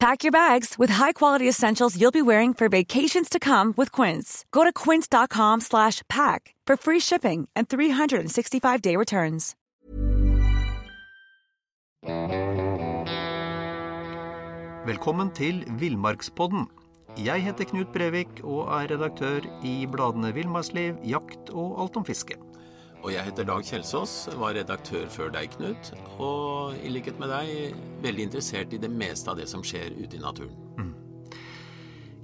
Pack your bags with high-quality essentials you'll be wearing for vacations to come with Quince. Go to quince.com slash pack for free shipping and 365-day returns. Velkommen til Villmarkspodden. Jeg heter Knut Brevik og er redaktør i bladene Villmarksliv, Jakt og Alt om fiske. Og jeg heter Dag Kjelsås, var redaktør før deg, Knut. Og i likhet med deg veldig interessert i det meste av det som skjer ute i naturen.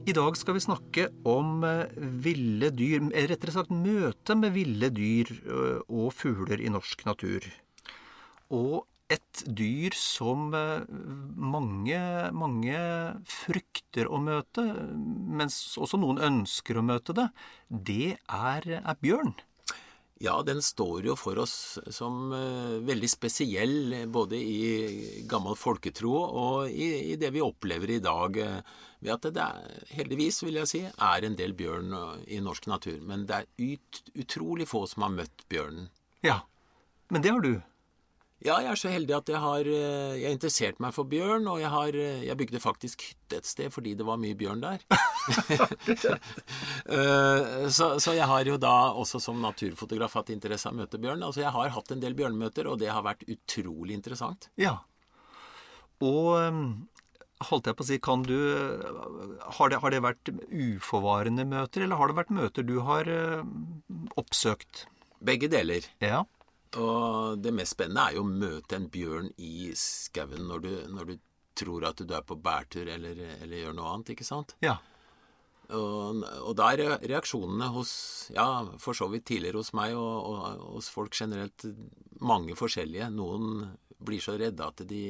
I dag skal vi snakke om eh, ville dyr, eller rettere sagt møte med ville dyr og fugler i norsk natur. Og et dyr som eh, mange, mange frykter å møte, mens også noen ønsker å møte det, det er, er bjørn. Ja, den står jo for oss som uh, veldig spesiell, både i gammel folketro og i, i det vi opplever i dag. Uh, ved at det er, heldigvis, vil jeg si, er en del bjørn uh, i norsk natur. Men det er ut, utrolig få som har møtt bjørnen. Ja, men det har du. Ja, jeg er så heldig at jeg har eh, Jeg interessert meg for bjørn, og jeg har eh, Jeg bygde faktisk hytte et sted fordi det var mye bjørn der. Eh, så, så jeg har jo da også som naturfotograf hatt interesse av å møte bjørn. Altså jeg har hatt en del bjørnemøter, og det har vært utrolig interessant. Ja. Og holdt jeg på å si, kan du Har det, har det vært uforvarende møter, eller har det vært møter du har oppsøkt? Begge deler. Ja. Og det mest spennende er jo å møte en bjørn i skauen når du, når du tror at du er på bærtur eller, eller gjør noe annet, ikke sant? Ja. Og, og da er reaksjonene hos Ja, for så vidt tidligere hos meg og, og hos folk generelt mange forskjellige. Noen blir så redde at de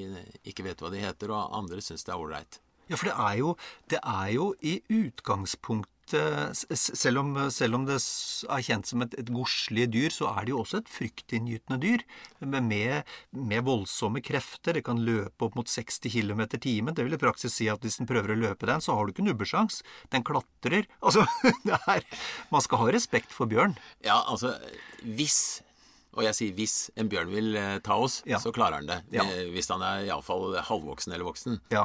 ikke vet hva de heter, og andre syns det er ålreit. Ja, for det er jo, det er jo i utgangspunktet selv om, selv om det er kjent som et, et godslig dyr, så er det jo også et fryktinngytende dyr. Med, med, voldsomme krefter. Det kan løpe opp mot 60 km i timen. Det vil i praksis si at hvis den prøver å løpe den, så har du ikke nubbesjans. Den klatrer. Altså, det er Man skal ha respekt for bjørn. Ja, altså hvis og jeg sier hvis en bjørn vil eh, ta oss, Ja. så klarer han det. Ja. Eh, Hvis han er iallfall halvvoksen eller voksen. Ja.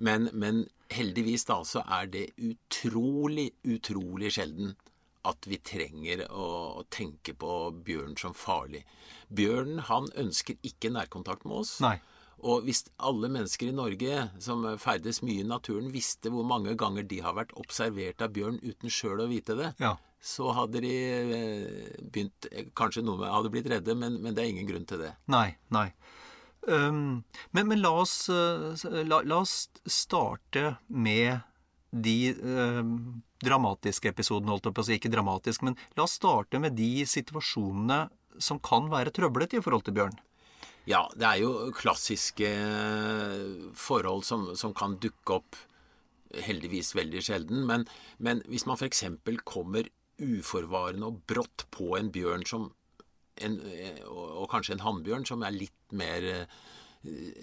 Men, men heldigvis da så er det utrolig, utrolig sjelden at vi trenger å, tenke på bjørn som farlig. Bjørnen han ønsker ikke nærkontakt med oss. Nei. Og hvis alle mennesker i Norge som ferdes mye i naturen, visste hvor mange ganger de har vært observert av bjørn uten sjøl å vite det, Ja. så hadde de eh, begynt Kanskje noen hadde blitt redde, men, men det er ingen grunn til det. Nei, nei. Um, men, men la, oss, uh, la, la oss starte med de um, dramatiske episodene, holdt jeg på å si. Ikke dramatisk, men la oss starte med de situasjonene som kan være trøblete i forhold til bjørn. Ja, det er jo klassiske forhold som, som kan dukke opp heldigvis veldig sjelden. Men, men hvis man f.eks. kommer uforvarende og brått på en bjørn som en, og, og kanskje en hannbjørn som er litt mer eh,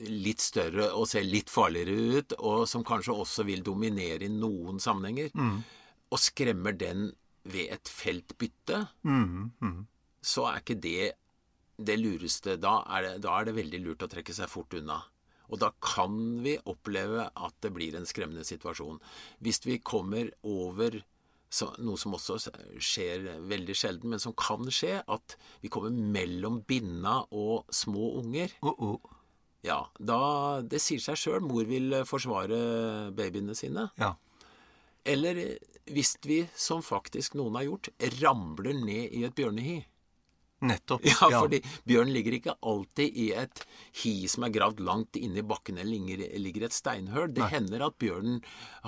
Litt større og ser litt farligere ut, og som kanskje også vil dominere i noen sammenhenger, og skremmer den ved et feltbytte, så er ikke det det lureste. Da er det, da er det veldig lurt å trekke seg fort unna. Og da kan vi oppleve at det blir en skremmende situasjon. Hvis vi kommer over så, noe som også skjer veldig sjelden, men som kan skje, at vi kommer mellom binna og små unger. Uh oh. Ja, da Det sier seg sjøl. Mor vil forsvare babyene sine. Ja. Eller hvis vi, som faktisk noen har gjort, ramler ned i et bjørnehi. Nettopp. Ja, fordi bjørn ligger ikke alltid i et hi som er gravd langt inne i bakken eller ligger, et steinhøl. Det hender at bjørnen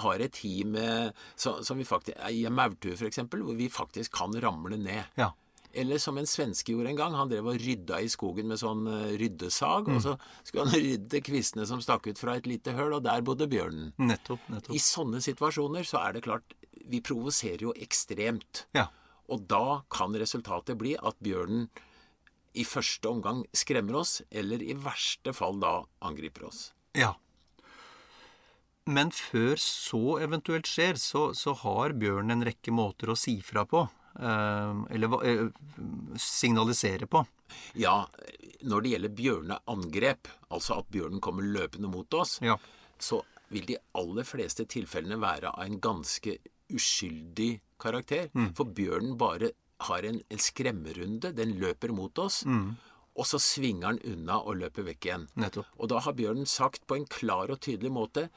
har et hi med, så, som vi faktisk, i en maurtue f.eks., hvor vi faktisk kan ramle ned. Ja. Eller som en svenske gjorde en gang. Han drev og rydda i skogen med sånn ryddesag. ryddesag. Og så skulle han rydde kvistene som stakk ut fra et lite høl, og der bodde bjørnen. Nettopp. nettopp. I sånne situasjoner så er det klart Vi provoserer jo ekstremt. Ja. Og da kan resultatet bli at bjørnen i første omgang skremmer oss, eller i verste fall da angriper oss. Ja. Men før så eventuelt skjer, så, så har bjørnen en rekke måter å si fra på. Eh, eller eh, signalisere på. Ja, når det gjelder bjørneangrep, altså at bjørnen kommer løpende mot oss, Ja. så vil de aller fleste tilfellene være av en ganske uskyldig karakter. For bjørnen bare har en, en skremmerunde. Den løper mot oss, og så svinger den unna og løper vekk igjen. Nettopp. Og da har bjørnen sagt på en klar og tydelig måte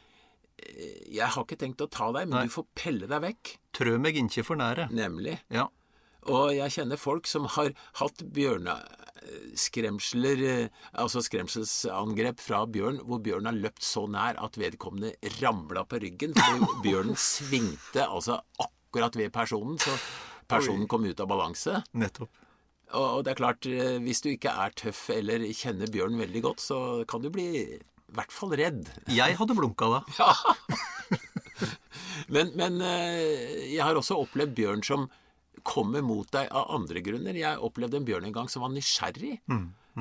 «Eh, Jeg har ikke tenkt å ta deg, men Nei. du får pelle deg vekk. Trø meg ikke for nære. Nemlig. Ja. Og jeg kjenner folk som har hatt bjørneskremsler, eh, altså skremselsangrep fra bjørn, hvor bjørnen har løpt så nær at vedkommende ramla på ryggen. Fordi bjørnen svingte altså akkurat ved personen, så personen kom ut av balanse. Nettopp. Og det er klart, eh, hvis du ikke er tøff eller kjenner bjørnen veldig godt, så kan du bli i hvert fall redd. Jeg hadde blunka da. Men, men eh, jeg har også opplevd bjørn som kommer mot deg av andre grunner. Jeg opplevde en bjørn en gang som var nysgjerrig.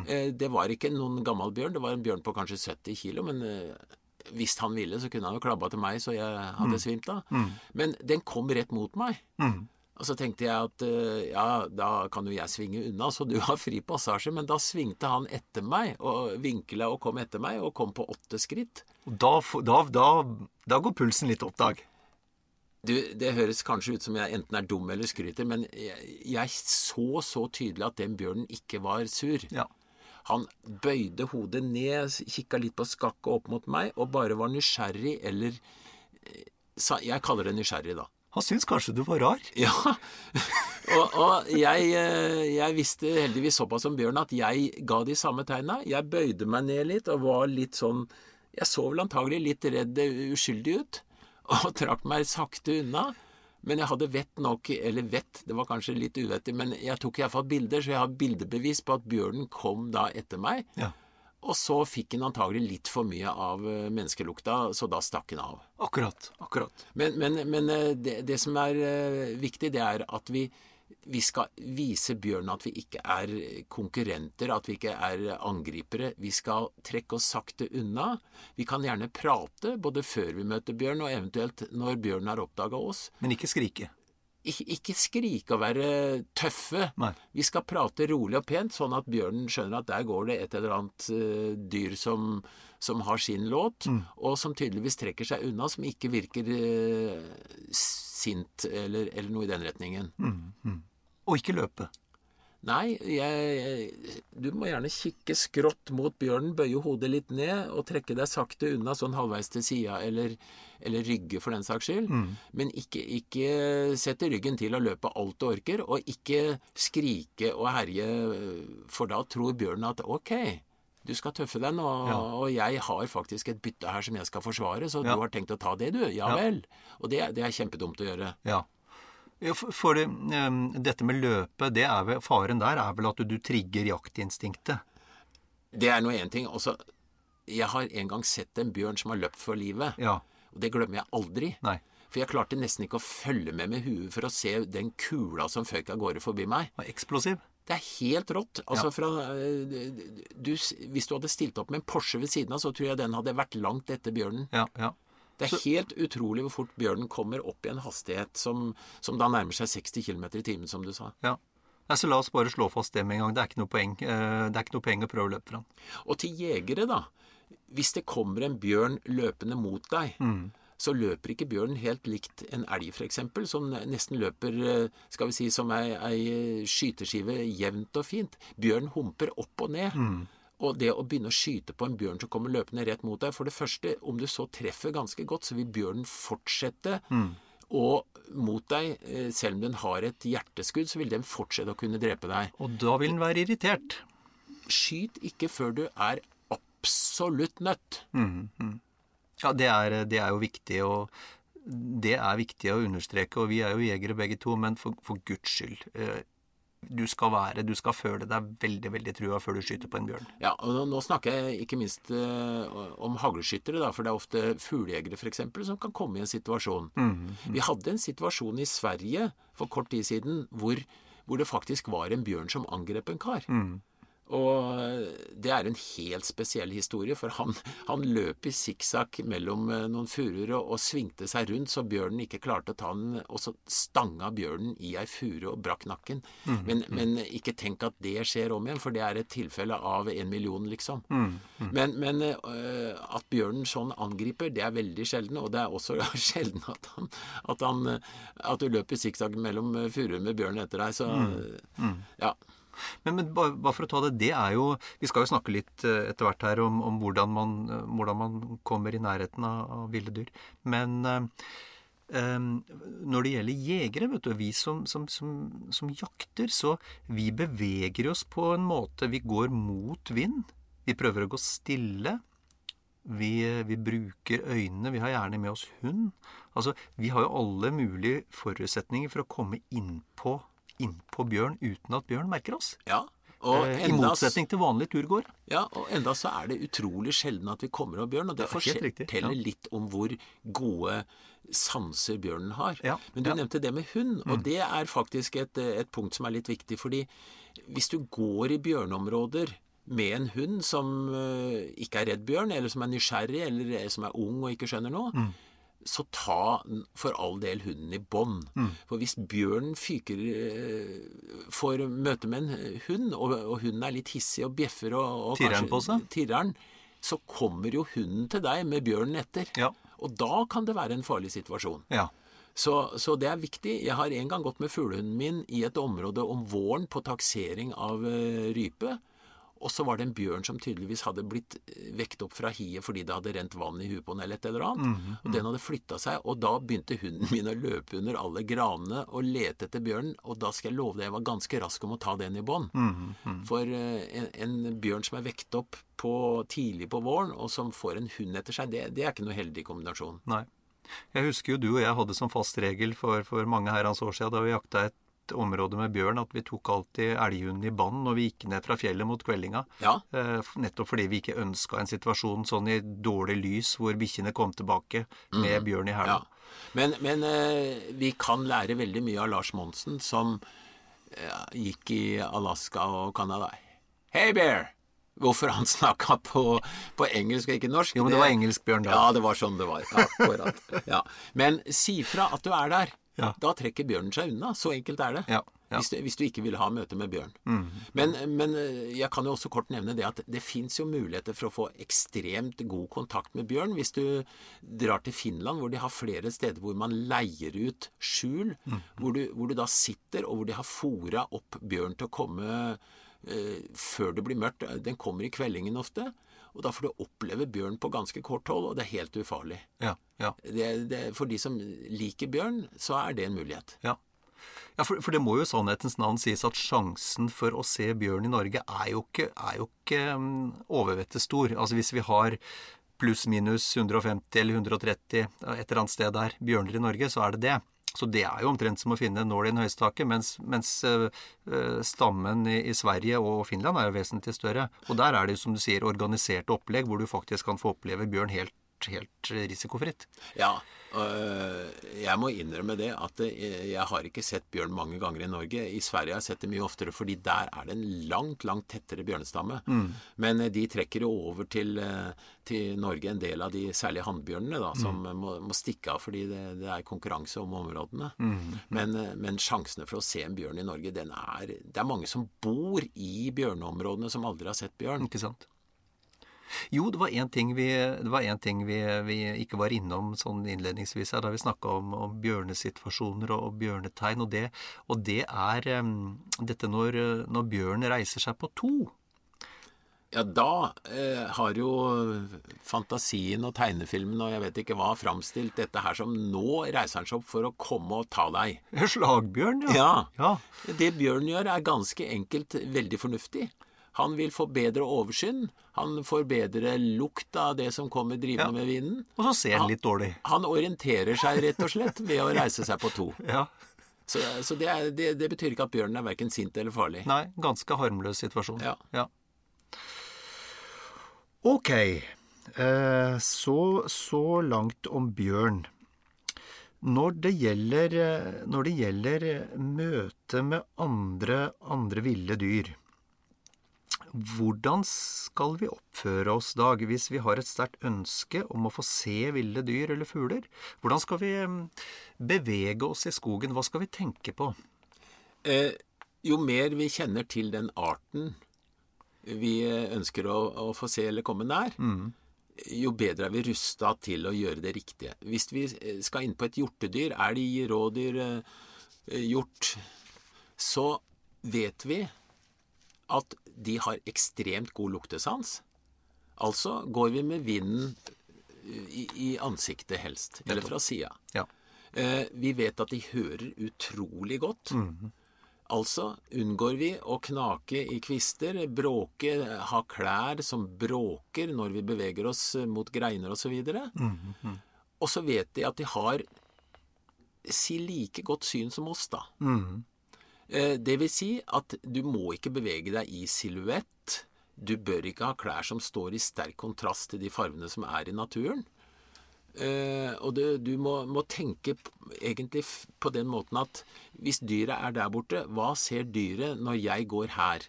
Eh, Det var ikke noen gammel bjørn, det var en bjørn på kanskje 70 kilo, men hvis han ville, så kunne han jo klabba til meg så jeg hadde svimt av. Men den kom rett mot meg. Og så tenkte jeg at eh, ja, da kan jo jeg svinge unna, så du har fri passasje. Men da svingte han etter meg, og vinkla og kom etter meg, og kom på åtte skritt. Og da, da, da, da går pulsen litt opp, Dag. Du, Det høres kanskje ut som jeg enten er dum eller skryter, men jeg, jeg så så tydelig at den bjørnen ikke var sur. Ja. Han bøyde hodet ned, kikka litt på skakket opp mot meg, og bare var nysgjerrig, eller eh, Jeg kaller det nysgjerrig, da. Han syntes kanskje du var rar. Ja. og og jeg, eh, jeg visste heldigvis såpass om bjørn at jeg ga de samme tegna. Jeg bøyde meg ned litt og var litt sånn Jeg så vel antagelig litt redd eh, uskyldig ut. Og trakk meg sakte unna. Men jeg hadde vett nok, eller vett, det var kanskje litt uvettig, men jeg tok iallfall bilder, så jeg har bildebevis på at bjørnen kom da etter meg. Ja. Og så fikk han antagelig litt for mye av eh, menneskelukta, så da stakk han av. Akkurat. Akkurat. Men, men, men eh, det, det som er eh, viktig, det er at vi, vi skal vise bjørnen at vi ikke er konkurrenter, at vi ikke er angripere. Vi skal trekke oss sakte unna. Vi kan gjerne prate både før vi møter bjørn, og eventuelt når bjørnen har oppdaga oss. Men ikke skrike. Ikke, ikke skrike og være tøffe. Nei. Vi skal prate rolig og pent, sånn at bjørnen skjønner at der går det et eller annet uh, dyr som, som har sin låt, og som tydeligvis trekker seg unna, som ikke virker uh, sint eller, eller noe i den retningen. Og ikke løpe. Nei, jeg, du må gjerne kikke skrått mot bjørnen, bøye hodet litt ned og trekke deg sakte unna, sånn halvveis til sida, eller, eller rygge for den saks skyld. Men ikke, ikke sette ryggen til og løpe alt du orker, og ikke skrike og herje, for da tror bjørnen at ok, du skal tøffe deg nå, og jeg har faktisk et bytte her som jeg skal forsvare, så Ja. du har tenkt å ta det, du? Ja, Ja. vel. Og det, det er kjempedumt å gjøre. Ja. Ja, for, det, dette med løpet, det er vel, faren der er vel at du, du trigger jaktinstinktet. Det er nå én ting. Også, jeg har en gang sett en bjørn som har løpt for livet. Ja. Og det glemmer jeg aldri. Nei. For jeg klarte nesten ikke å følge med med huet for å se den kula som føk av gårde forbi meg. Og eksplosiv. Det er helt rått. Altså fra eh, du, Hvis du hadde stilt opp med en Porsche ved siden av, så tror jeg den hadde vært langt etter bjørnen. Ja, ja. Det er helt utrolig hvor fort bjørnen kommer opp i en hastighet som, som da nærmer seg 60 km i timen, som du sa. ja. Nei, så la oss bare slå fast det med en gang. Det er ikke noe poeng, eh, det er ikke noe poeng å prøve å løpe fra den. Og til jegere, da. Hvis det kommer en bjørn løpende mot deg, så løper ikke bjørnen helt likt en elg, f.eks., som nesten løper eh, skal vi si, som ei, ei skyteskive jevnt og fint. Bjørn humper opp og ned. Og det å begynne å skyte på en bjørn som kommer løpende rett mot deg For det første, om du så treffer ganske godt, så vil bjørnen fortsette og mot deg, eh, selv om den har et hjerteskudd, så vil den fortsette å kunne drepe deg. Og da vil den være irritert. Skyt ikke før du er absolutt nødt. Ja, det er, det er jo viktig å det er viktig å understreke, og vi er jo jegere begge to, men for, for Guds skyld. Du skal være, du skal føle deg veldig veldig trua før du skyter på en bjørn. Ja, og nå, snakker jeg ikke minst eh, om haglskyttere, da, for det er ofte fuglejegere f.eks. som kan komme i en situasjon. Vi hadde en situasjon i Sverige for kort tid siden hvor, hvor det faktisk var en bjørn som angrep en kar. Og det er en helt spesiell historie, for han, han løp i sikksakk mellom eh, noen furuer og, og svingte seg rundt så bjørnen ikke klarte å ta den, og så stanga bjørnen i ei furu og brakk nakken. Men, men ikke tenk at det skjer om igjen, for det er et tilfelle av en million, liksom. Men, men øh, at bjørnen sånn angriper, det er veldig sjelden, og det er også sjelden at, han, at, han, eh, at du løper sikksakk mellom eh, furuer med bjørn etter deg. Så ja. Men, men bare, bare for å ta det, det er jo Vi skal jo snakke litt eh, etter hvert her om, om hvordan, man, eh, hvordan man kommer i nærheten av, av ville dyr. Men eh, når det gjelder jegere, vet du, vi som, som, som, som jakter, så vi beveger oss på en måte Vi går mot vind. Vi prøver å gå stille. Vi, vi bruker øynene. Vi har gjerne med oss hund. Altså, vi har jo alle mulige forutsetninger for å komme innpå innpå bjørn uten at bjørn merker oss. ja. Og Eh, I motsetning til vanlig turgåer. ja, og enda så er det utrolig sjelden at vi kommer over bjørn, og det det forteller ja. litt om hvor gode sanser bjørnen har. Ja, Men du ja. Mm. nevnte det med hund, og det er faktisk et, et punkt som er litt viktig. fordi hvis du går i bjørneområder med en hund som eh, ikke er redd bjørn, eller som er nysgjerrig, eller som er ung og ikke skjønner noe, Mm. Så ta for all del hunden i bånd. Mm. For hvis bjørnen fyker eh, får møte med en hund, og, og hunden er litt hissig og bjeffer og, og Tirrer den på seg? tirrer den, så kommer jo hunden til deg med bjørnen etter. Ja. Og da kan det være en farlig situasjon. Ja. Så, så det er viktig. Jeg har en gang gått med fuglehunden min i et område om våren på taksering av eh, rype. Og så var det en bjørn som tydeligvis hadde blitt eh, vekt opp fra hiet fordi det hadde rent vann i huet på den eller et eller annet. Og den hadde flytta seg, og da begynte hunden min å løpe under alle granene og lete etter bjørnen. Og da skal jeg love deg, jeg var ganske rask om å ta den i bånd. For eh, en, en bjørn som er vekt opp på, tidlig på våren, og som får en hund etter seg, det, det er ikke noe heldig kombinasjon. Nei. Jeg husker jo du og jeg hadde som fast regel for, for mange herrens år siden da vi jakta et område med bjørn, at vi tok alltid elghunden i bånd når vi gikk ned fra fjellet mot kveldinga. Ja. Eh, nettopp fordi vi ikke ønska en situasjon sånn i dårlig lys hvor bikkjene kom tilbake med bjørn i hælen. Ja. Men, men eh, vi kan lære veldig mye av Lars Monsen, som eh, gikk i Alaska og Canada. Hey bear! Hvorfor han snakka på, på engelsk og ikke norsk Jo, men det var engelsk bjørn da. Ja, det var sånn det var. Akkurat. Ja. Men si fra at du er der. Ja. Da trekker bjørnen seg unna. Så enkelt er det. Ja, ja. Hvis, du, hvis du ikke vil ha møte med bjørn. Men, men eh, jeg kan jo også kort nevne det at det fins jo muligheter for å få ekstremt god kontakt med bjørn hvis du drar til Finland, hvor de har flere steder hvor man leier ut skjul. Hvor, du, hvor du da sitter, og hvor de har fora opp bjørn til å komme eh, før det blir mørkt. Den kommer i kveldingen ofte. Og da får du oppleve bjørn på ganske kort hold, og det er helt ufarlig. Ja, ja, Det, det, for de som liker bjørn, så er det en mulighet. ja. Ja, for, for det må jo i sannhetens navn sies at sjansen for å se bjørn i Norge er jo ikke, er jo ikke um, overvettet stor. Altså hvis vi har pluss-minus 150 eller 130 et eller annet sted der bjørner i Norge, så er det det. Så det er jo omtrent som å finne en nål i en høystake, mens, mens øh, stammen i, i Sverige og Finland er jo vesentlig større. Og der er det jo, som du sier, organiserte opplegg hvor du faktisk kan få oppleve bjørn helt, helt risikofritt. Ja, øh, jeg må innrømme det at øh, jeg har ikke sett bjørn mange ganger i Norge. I Sverige har jeg sett det mye oftere, fordi der er det en langt, langt tettere bjørnestamme. Men øh, de trekker jo over til, til Norge en del av de særlige hannbjørnene, da, som må, må stikke av fordi det, det er konkurranse om områdene. Men, øh, men sjansene for å se en bjørn i Norge, den er Det er mange som bor i bjørneområdene som aldri har sett bjørn. Ikke sant? Jo, det var én ting, vi, det var en ting vi, vi ikke var innom sånn innledningsvis her, da vi snakka om, om bjørnesituasjoner og, og bjørnetegn. Og det, og det er um, dette når, når bjørn reiser seg på to. Ja, da eh, har jo fantasien og tegnefilmen og jeg vet ikke hva framstilt dette her som nå reiser han seg opp for å komme og ta deg. Slagbjørn, ja. Ja. ja. Det Bjørn gjør, er ganske enkelt veldig fornuftig. Han vil få bedre oversyn. Han får bedre lukt av det som kommer drivende Ja. med vinden. Og så ser han litt dårlig. Han orienterer seg rett og slett ved å reise seg på to. Ja. Så, så det, er, det, det betyr ikke at bjørnen er verken sint eller farlig. Nei, ganske harmløs situasjon. Ja. ja. Ok, eh, så, så langt om bjørn. Når det gjelder, eh, når det gjelder møte med andre, andre ville dyr, hvordan skal vi oppføre oss, Dag, hvis vi har et sterkt ønske om å få se ville dyr eller fugler? Hvordan skal vi eh, bevege oss i skogen? Hva skal vi tenke på? Eh, jo mer vi kjenner til den arten vi eh, ønsker å, å få se eller komme nær, jo bedre er vi rusta til å gjøre det riktige. Hvis vi eh, skal inn på et hjortedyr, elg, rådyr, eh, hjort, så vet vi at de har ekstremt god luktesans. Altså går vi med vinden i, i ansiktet helst, eller fra sida. Ja. Eh, vi vet at de hører utrolig godt. Altså unngår vi å knake i kvister, bråke, ha klær som bråker når vi beveger oss mot greiner osv. Og, og så vet de at de har si like godt syn som oss, da. Eh, Det vil si at du må ikke bevege deg i silhuett. Du bør ikke ha klær som står i sterk kontrast til de farvene som er i naturen. Eh, og det, du må, må tenke egentlig på den måten at hvis dyret er der borte, hva ser dyret når jeg går her?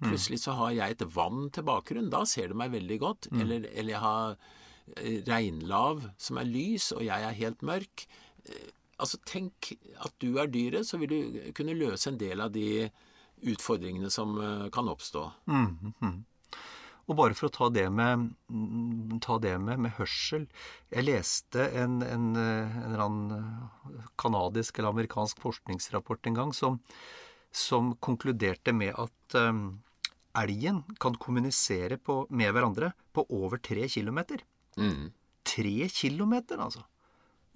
Plutselig så har jeg et vann til bakgrunn. Da ser det meg veldig godt. Eller, eller jeg har eh, regnlav som er lys, og jeg er helt mørk. Eh, altså Tenk at du er dyret, så vil du kunne løse en del av de utfordringene som eh, kan oppstå. Og bare for å ta det med, mm, ta det med, med hørsel Jeg leste en, en, eh, en eller annen kanadisk eller amerikansk forskningsrapport en gang som, som konkluderte med at um, elgen kan kommunisere på, med hverandre på over tre kilometer. Mm. Tre kilometer, altså!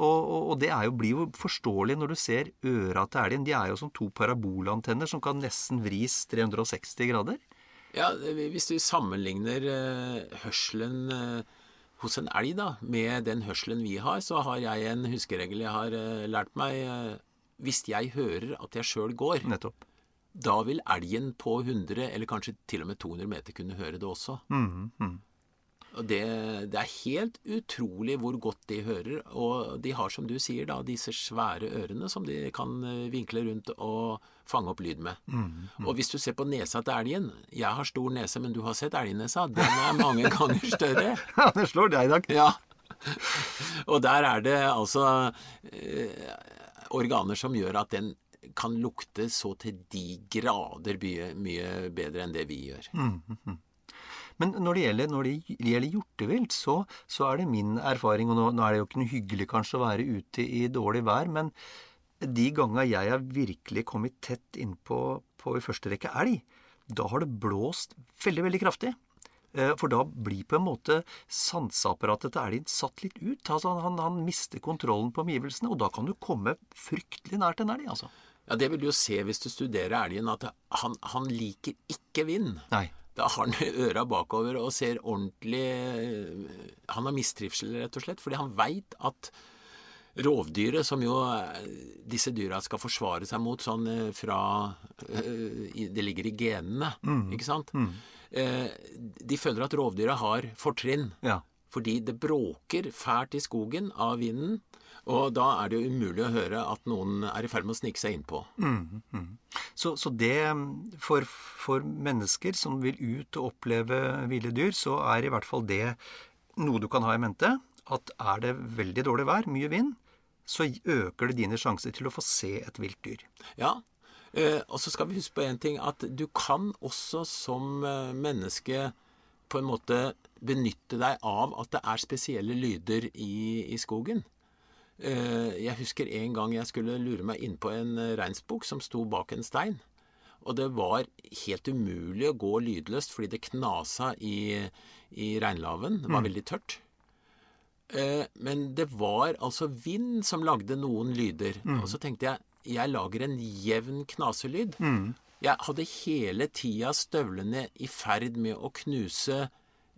Og, og, og det er jo, blir jo forståelig når du ser øra til elgen. De er jo som to parabolantenner som kan nesten vris 360 grader. Ja, Hvis du sammenligner eh, hørselen eh, hos en elg da, med den hørselen vi har, så har jeg en huskeregel jeg har eh, lært meg. hvis jeg hører at jeg sjøl går, Nettopp. da vil elgen på 100 eller kanskje til og med 200 meter kunne høre det også. Mhm, mhm. Og det, det er helt utrolig hvor godt de hører. Og de har, som du sier, da, disse svære ørene som de kan eh, vinkle rundt og fange opp lyd med. Og hvis du ser på nesa til elgen Jeg har stor nese, men du har sett elgnesa. Den er mange ganger større. Ja, det slår deg i dag. Ja. Og der er det altså eh, organer som gjør at den kan lukte så til de grader mye, mye bedre enn det vi gjør. Men når det gjelder, når det gjelder hjortevilt, så, så er det min erfaring Og nå, nå er det jo ikke noe hyggelig kanskje å være ute i dårlig vær, men de ganger jeg har virkelig kommet tett innpå på i første rekke elg, da har det blåst veldig, veldig kraftig. Eh, For da blir på en måte sanseapparatet til elgen satt litt ut. Altså han, han mister kontrollen på omgivelsene, og da kan du komme fryktelig nært en elg, altså. Ja, Det vil du jo se hvis du studerer elgen, at han, han liker ikke vind. Nei. Da har han øra bakover og ser ordentlig Han har mistrivsel, rett og slett, fordi han veit at rovdyret, som jo eh, disse dyra skal forsvare seg mot sånn eh, fra eh, Det ligger i genene, ikke sant? Mm. De føler at rovdyra har fortrinn. Ja. Fordi det bråker fælt i skogen av vinden, og da er det jo umulig å høre at noen er i ferd med å snike seg innpå. Så, så det for, for mennesker som vil ut og oppleve ville dyr, så er i hvert fall det noe du kan ha i mente. At er det veldig dårlig vær, mye vind, så øker det dine sjanser til å få se et vilt dyr. Ja, eh, og så skal vi huske på en ting, at du kan også som eh, menneske på en måte benytte deg av at det er spesielle lyder i, i skogen. Eh, Jeg husker en gang jeg skulle lure meg inn på en eh, reinsbukk som sto bak en stein. Og det var helt umulig å gå lydløst fordi det knasa i, i regnlaven. Det var veldig tørt. Eh, men det var altså vind som lagde noen lyder. Og så tenkte jeg jeg lager en jevn knaselyd. Jeg hadde hele tida støvlene i ferd med å knuse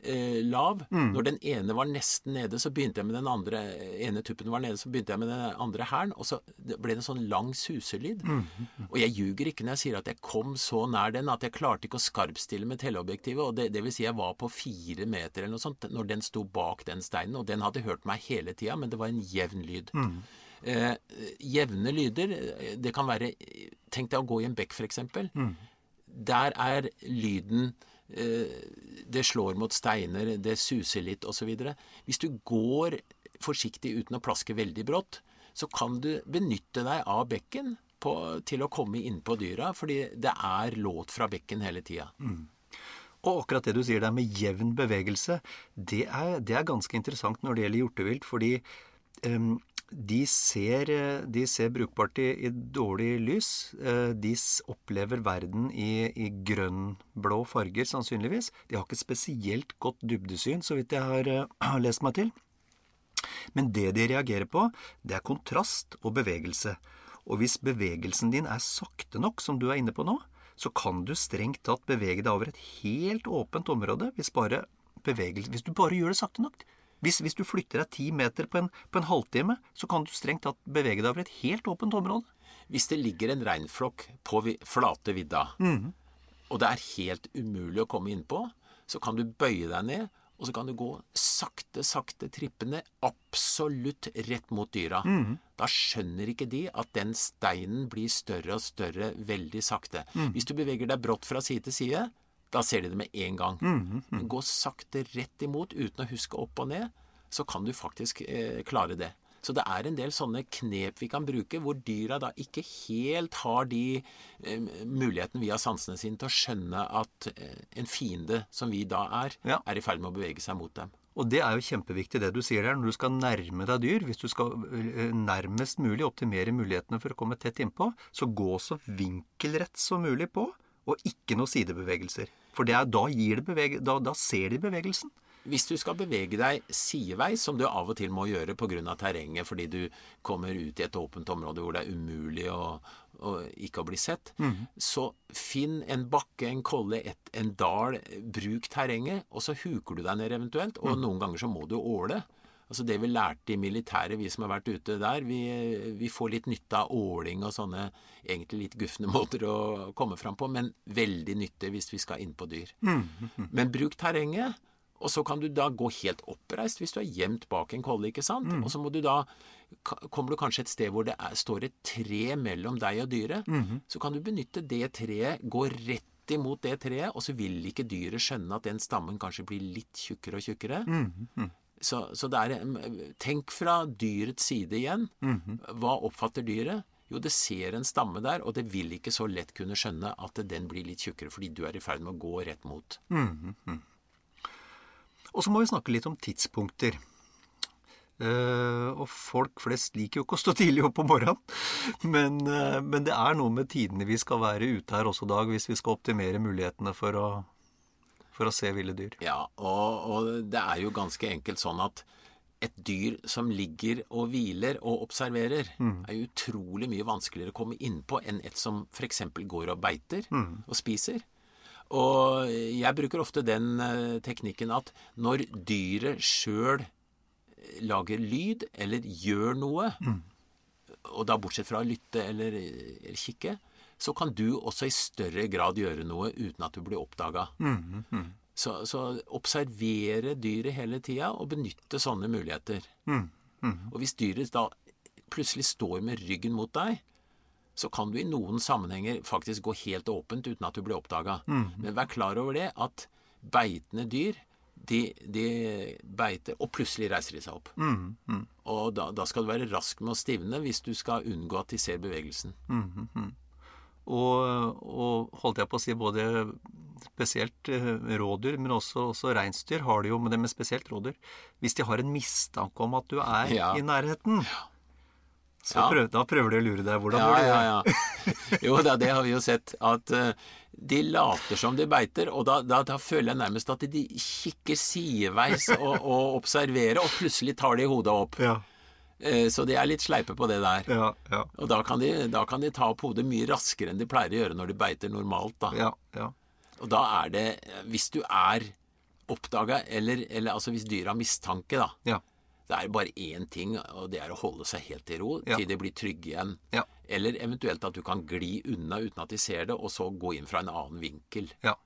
eh, lav. Når den ene var nesten nede, så begynte jeg med den andre ene tuppen var nede, så begynte jeg med den andre hælen. Og så ble det en sånn lang suselyd. Og jeg ljuger ikke når jeg sier at jeg kom så nær den at jeg klarte ikke å skarpstille med teleobjektivet. Og det, det vil si jeg var på fire meter eller noe sånt når den sto bak den steinen. Og den hadde hørt meg hele tida, men det var en jevn lyd. Eh, jevne lyder, eh, det kan være Tenk deg å gå i en bekk, f.eks. Der er lyden eh, Det slår mot steiner, det suser litt osv. Hvis du går forsiktig uten å plaske veldig brått, så kan du benytte deg av bekken på, til å komme innpå dyra, fordi det er låt fra bekken hele tida. Og akkurat det du sier der med jevn bevegelse, det er, det er ganske interessant når det gjelder hjortevilt. Fordi em, de, ser, eh, de ser brukbart i, i dårlig lys. Eh, De opplever verden i, i grønn-blå farger, sannsynligvis. De har ikke spesielt godt dybdesyn, så vidt jeg har, eh, har lest meg til. Men det de reagerer på, det er kontrast og bevegelse. Og hvis bevegelsen din er sakte nok, som du er inne på nå, så kan du strengt tatt bevege deg over et helt åpent område hvis, bare bevegelse, hvis du bare gjør det sakte nok. Hvis, hvis du flytter deg ti meter på en, på en halvtime, så kan du strengt tatt bevege deg over et helt åpent område. Hvis det ligger en reinflokk på vi- flate vidda, og det er helt umulig å komme innpå, så kan du bøye deg ned, og så kan du gå sakte, sakte trippende absolutt rett mot dyra. Da skjønner ikke de at den steinen blir større og større veldig sakte. Hvis du beveger deg brått fra side til side, da ser de det med en gang. Men Gå sakte rett imot uten å huske opp og ned, så kan du faktisk eh, klare det. Så det er en del sånne knep vi kan bruke, hvor dyra da ikke helt har de eh, muligheten via sansene sine til å skjønne at eh, en fiende, som vi da er, Ja. er i ferd med å bevege seg mot dem. Og det er jo kjempeviktig det du sier der, når du skal nærme deg dyr. Hvis du skal eh, nærmest mulig optimere mulighetene for å komme tett innpå, så gå så vinkelrett som mulig på, og ikke noen sidebevegelser. For det er, da, bevege, da, da ser de bevegelsen. Hvis du skal bevege deg sideveis, som du av og til må gjøre pga. terrenget fordi du kommer ut i et åpent område hvor det er umulig å, å ikke å bli sett, så finn en bakke, en kolle, et, en dal, bruk terrenget, og så huker du deg ned eventuelt. Og noen ganger så må du åle. Altså Det vi lærte i militæret, vi som har vært ute der, vi, vi får litt nytte av åling og sånne egentlig litt gufne måter å komme fram på, men veldig nyttig hvis vi skal inn på dyr. Men bruk terrenget, og så kan du da gå helt oppreist hvis du er gjemt bak en kolle, ikke sant? Og så må du da Kommer du kanskje et sted hvor det er, står et tre mellom deg og dyret, så kan du benytte det treet, gå rett imot det treet, og så vil ikke dyret skjønne at den stammen kanskje blir litt tjukkere og tjukkere. Så, så det er, tenk fra dyrets side igjen. Hva oppfatter dyret? Jo, det ser en stamme der, og det vil ikke så lett kunne skjønne at den blir litt tjukkere, fordi du er i ferd med å gå rett mot. Og så må vi snakke litt om tidspunkter. Uh, og folk flest liker jo ikke å stå tidlig opp om morgenen, men, uh, men det er noe med tidene vi skal være ute her også, Dag, hvis vi skal optimere mulighetene for å, for å se ville dyr. Ja, og, og det er jo ganske enkelt sånn at et dyr som ligger og hviler og observerer, er jo utrolig mye vanskeligere å komme innpå enn et som f.eks. går og beiter og spiser. Og jeg bruker ofte den eh, teknikken at når dyret sjøl lager lyd eller gjør noe, og da bortsett fra å lytte eller, eller kikke, så kan du også i større grad gjøre noe uten at du blir oppdaga. Så, så observere dyret hele tida og benytte sånne muligheter. Og hvis dyret da plutselig står med ryggen mot deg, så kan du i noen sammenhenger faktisk gå helt åpent uten at du blir oppdaga. Men vær klar over det at beitende dyr de, de beiter, og plutselig reiser de seg opp. Og da, da skal du være rask med å stivne hvis du skal unngå at de ser bevegelsen. Og, og holdt jeg på å si både spesielt eh, rådyr, men også, også reinsdyr har det jo, men det med spesielt rådyr. Hvis de har en mistanke om at du er Ja. i nærheten, Så prøv, da prøver de å lure deg. Hvordan Ja, gjør det? ja, ja. Jo da, det har vi jo sett. At uh, de later som de beiter, og da, da, da føler jeg nærmest at de kikker sideveis og, og observerer, og plutselig tar de hodet opp. Ja, Så de er litt sleipe på det der. ja, ja. Og da kan, de, da kan de ta opp hodet mye raskere enn de pleier å gjøre når de beiter normalt. da. ja, ja. Og da er det Hvis du er oppdaga, eller, eller altså hvis dyret har mistanke, da. ja. Det er bare én ting, og det er å holde seg helt i ro til de blir trygge igjen. Ja. Eller eventuelt at du kan gli unna uten at de ser det, og så gå inn fra en annen vinkel. Ja.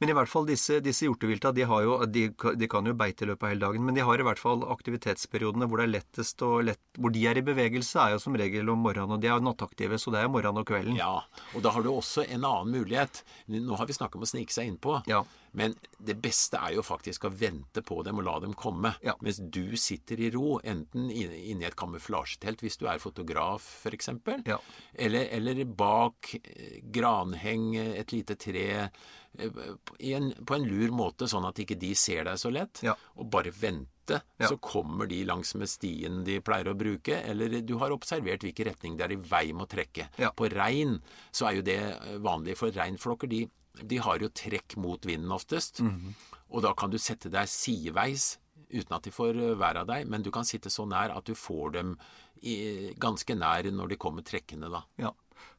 Men i hvert fall disse, disse hjortevilta de, har jo, de, de kan jo beite i løpet av hele dagen, men de har i hvert fall aktivitetsperiodene hvor det er lettest og lett, hvor de er i bevegelse, er jo som regel om morgenen, og de er nattaktive, så det er morgenen og kvelden. Ja, og da har du også en annen mulighet. Nå har vi snakket om å snike seg innpå. Ja. Men det beste er jo faktisk å vente på dem og la dem komme. Ja. Mens du sitter i ro, enten inni et kamuflasjetelt hvis du er fotograf f.eks., Ja. eller, eller bak eh, granheng, et lite tre, en, på en lur måte, sånn at ikke de ser deg så lett. Ja. Og bare vente, Ja. så kommer de langs med stien de pleier å bruke. Eller du har observert hvilken retning det er i vei med å trekke. Ja. På rein så er jo det eh, vanlig, for reinflokker de, de har jo trekk mot vinden oftest. Mhm. Og da kan du sette deg sideveis uten at de får vær av deg, men du kan sitte så nær at du får dem i, ganske nær når de kommer trekkende, da. Ja,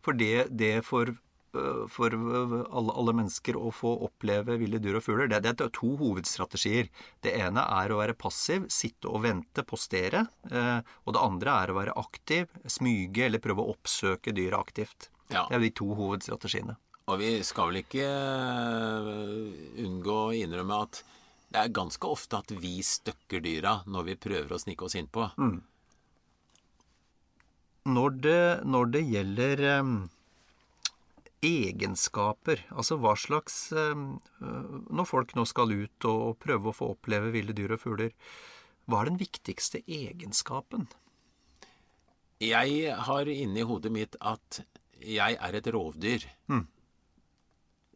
for det, det for, for øh, alle, alle mennesker å få oppleve ville dyr og fugler, det, det er to hovedstrategier. Det ene er å være passiv, sitte og vente, postere. eh, Og det andre er å være aktiv, smyge eller prøve å oppsøke dyret aktivt. Ja. Det er de to hovedstrategiene. Og vi skal vel ikke eh, unngå å innrømme at det er ganske ofte at vi støkker dyra når vi prøver å snike oss innpå. Når det, når det gjelder egenskaper, altså hva slags øh, Når folk nå skal ut og prøve å få oppleve ville dyr og fugler, hva er den viktigste egenskapen? Jeg har inni hodet mitt at jeg er et rovdyr.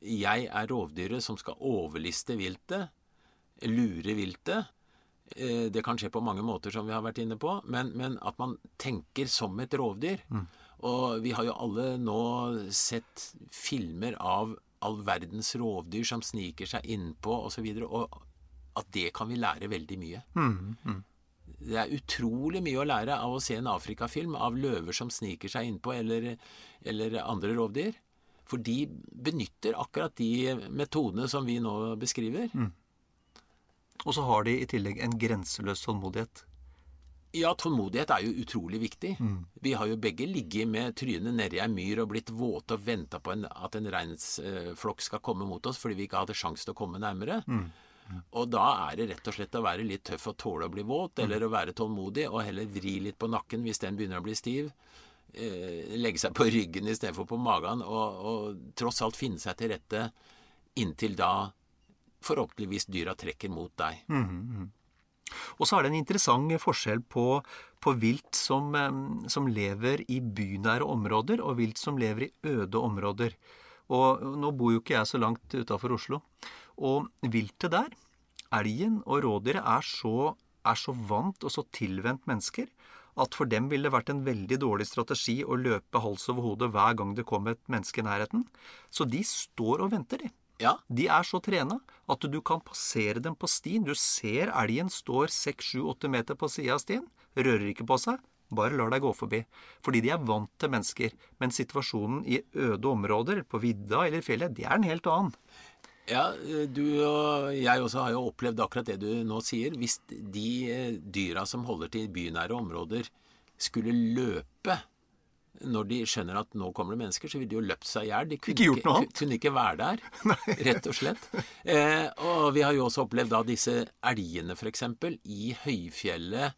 Jeg er rovdyret som skal overliste viltet, lure viltet. Eh, Det kan skje på mange måter, som vi har vært inne på, men, men at man tenker som et rovdyr. Og vi har jo alle nå sett filmer av all verdens rovdyr som sniker seg innpå osv., og, så og at det kan vi lære veldig mye. Det er utrolig mye å lære av å se en Afrikafilm av løver som sniker seg innpå, eller, eller andre rovdyr. For de benytter akkurat de metodene som vi nå beskriver. Og så har de i tillegg en grenseløs tålmodighet. Ja, tålmodighet er jo utrolig viktig. Vi har jo begge ligget med trynet nedi ei myr og blitt våte og venta på en, at en reinsflokk skal komme mot oss fordi vi ikke hadde sjanse til å komme nærmere. Og da er det rett og slett å være litt tøff og tåle å bli våt, eller å være tålmodig og heller vri litt på nakken hvis den begynner å bli stiv. Eh, legge seg på ryggen istedenfor på magen, og, og tross alt finne seg til rette inntil da forhåpentligvis dyra trekker mot deg. Og så er det en interessant forskjell på, på vilt som, som lever i bynære områder, og vilt som lever i øde områder. Og nå bor jo ikke jeg så langt utafor Oslo. Og viltet der, elgen og rådyret, er så, er så vant og så tilvendt mennesker at for dem ville det vært en veldig dårlig strategi å løpe hals over hode hver gang det kom et menneske i nærheten. Så de står og venter, de. Ja, De er så trena at du kan passere dem på stien. Du ser elgen står 6-7-8 meter på sida av stien, rører ikke på seg, bare lar deg gå forbi. Fordi de er vant til mennesker. Men situasjonen i øde områder, på vidda eller i fjellet, det er en helt annen. Ja, du og jeg også har jo opplevd akkurat det du nå sier. Hvis de eh, dyra som holder til i bynære områder, skulle løpe når de skjønner at nå kommer det mennesker, så ville de jo løpt seg i hjel. De kunne Ikke annet. kunne ikke være der, rett og slett. Eh, og vi har jo også opplevd da disse elgene, f.eks., i høyfjellet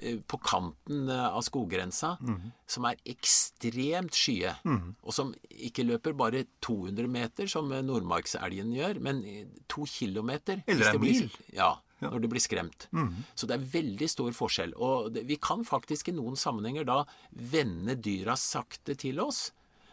eh, på kanten eh, av skoggrensa, Mhm. som er ekstremt skye, og som ikke løper bare 200 meter, som nordmarkselgen gjør, men to kilometer. Eller en mil. Mhm. Ja, når det blir skremt. Så det er veldig stor forskjell. Og det, vi kan faktisk i noen sammenhenger da vende dyra sakte til oss.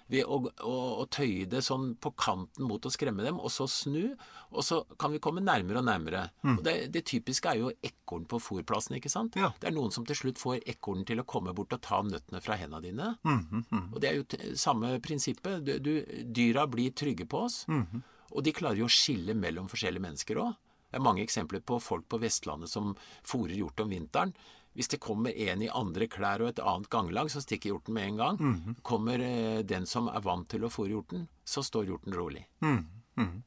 ved å, å, å, tøye det sånn på kanten mot å skremme dem, og så snu. Og så kan vi komme nærmere og nærmere. Mm. Og det, det, typiske er jo ekorn på fòrplassen, ikke sant. Ja. Det er noen som til slutt får ekornen til å komme bort og ta nøttene fra hendene dine. Mm, mm, mm. og det er jo samme prinsippet. Du, du, dyra blir trygge på oss. Mm, og de klarer jo å skille mellom forskjellige mennesker òg. Det er mange eksempler på folk på Vestlandet som fòrer hjort om vinteren. Hvis det kommer en i andre klær og et annet ganglag, så stikker hjorten med en gang. Mm -hmm. Kommer eh, den som er vant til å fòre hjorten, så står hjorten rolig. Mm -hmm.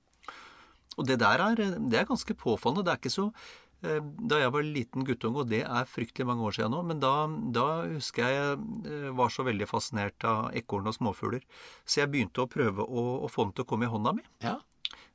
Og det der er, det er ganske påfallende. Det er ikke så eh, da jeg var liten guttunge, og det er fryktelig mange år siden nå, men da, da husker jeg jeg eh, var så veldig fascinert av ekorn og småfugler, så jeg begynte å prøve å, å få den til å komme i hånda mi. Ja.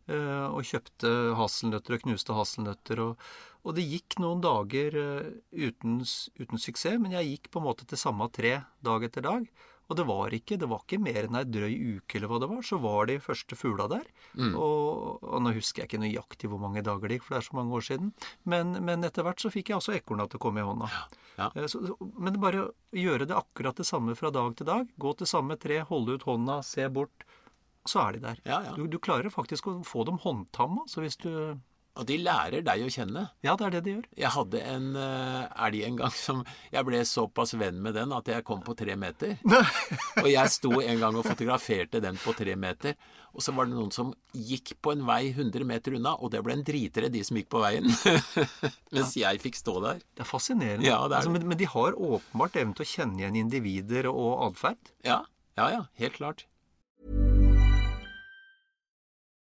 Og kjøpte hasselnøtter og knuste hasselnøtter. Og, og det gikk noen dager eh, uten, uten, suksess, men jeg gikk på en måte til samme tre dag etter dag. Og det var ikke, det var ikke mer enn ei drøy uke eller hva det var, så var de første fugla der. Mm. Og, og, nå husker jeg ikke nøyaktig hvor mange dager det gikk, for det er så mange år siden. Men, men etter hvert så fikk jeg også ekorna til å komme i hånda. Ja. Ja. Eh, så, men bare gjøre det akkurat det samme fra dag til dag. Gå til samme tre, holde ut hånda, se bort. Så er de der. Ja, du, du, klarer faktisk å få dem håndtamma. Så hvis du og de lærer deg å kjenne. Ja, det er det de gjør. Jeg hadde en uh, elg en gang som Jeg ble såpass venn med den at jeg kom på tre meter. og jeg sto en gang og fotograferte den på tre meter. Og så var det noen som gikk på en vei 100 meter unna, og det ble en dritere de som gikk på veien. Mens ja. jeg fikk stå der. Det er fascinerende. Ja, det er... Altså, men, men, de har åpenbart evnen til å kjenne igjen individer og atferd. Ja. ja, ja. Helt klart.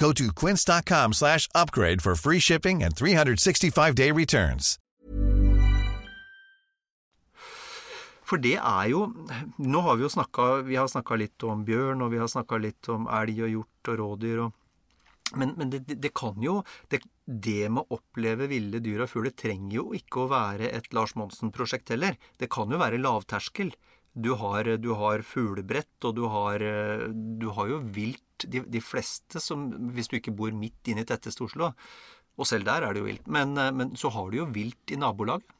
Go to quince.com slash upgrade for free shipping and 365-day returns. For det er jo Nå har vi jo snakka litt om bjørn, og vi har snakka litt om elg og hjort og rådyr og men, men det, det, kan jo det, det, med å oppleve ville dyr og fugler trenger jo ikke å være et Lars Monsen-prosjekt heller. Det kan jo være lavterskel. Du har, har fuglebrett, og du har, du har jo vilt de, de, fleste som Hvis du ikke bor midt inne i tetteste Oslo, og selv der er det jo vilt, men, eh, men så har du jo vilt i nabolaget.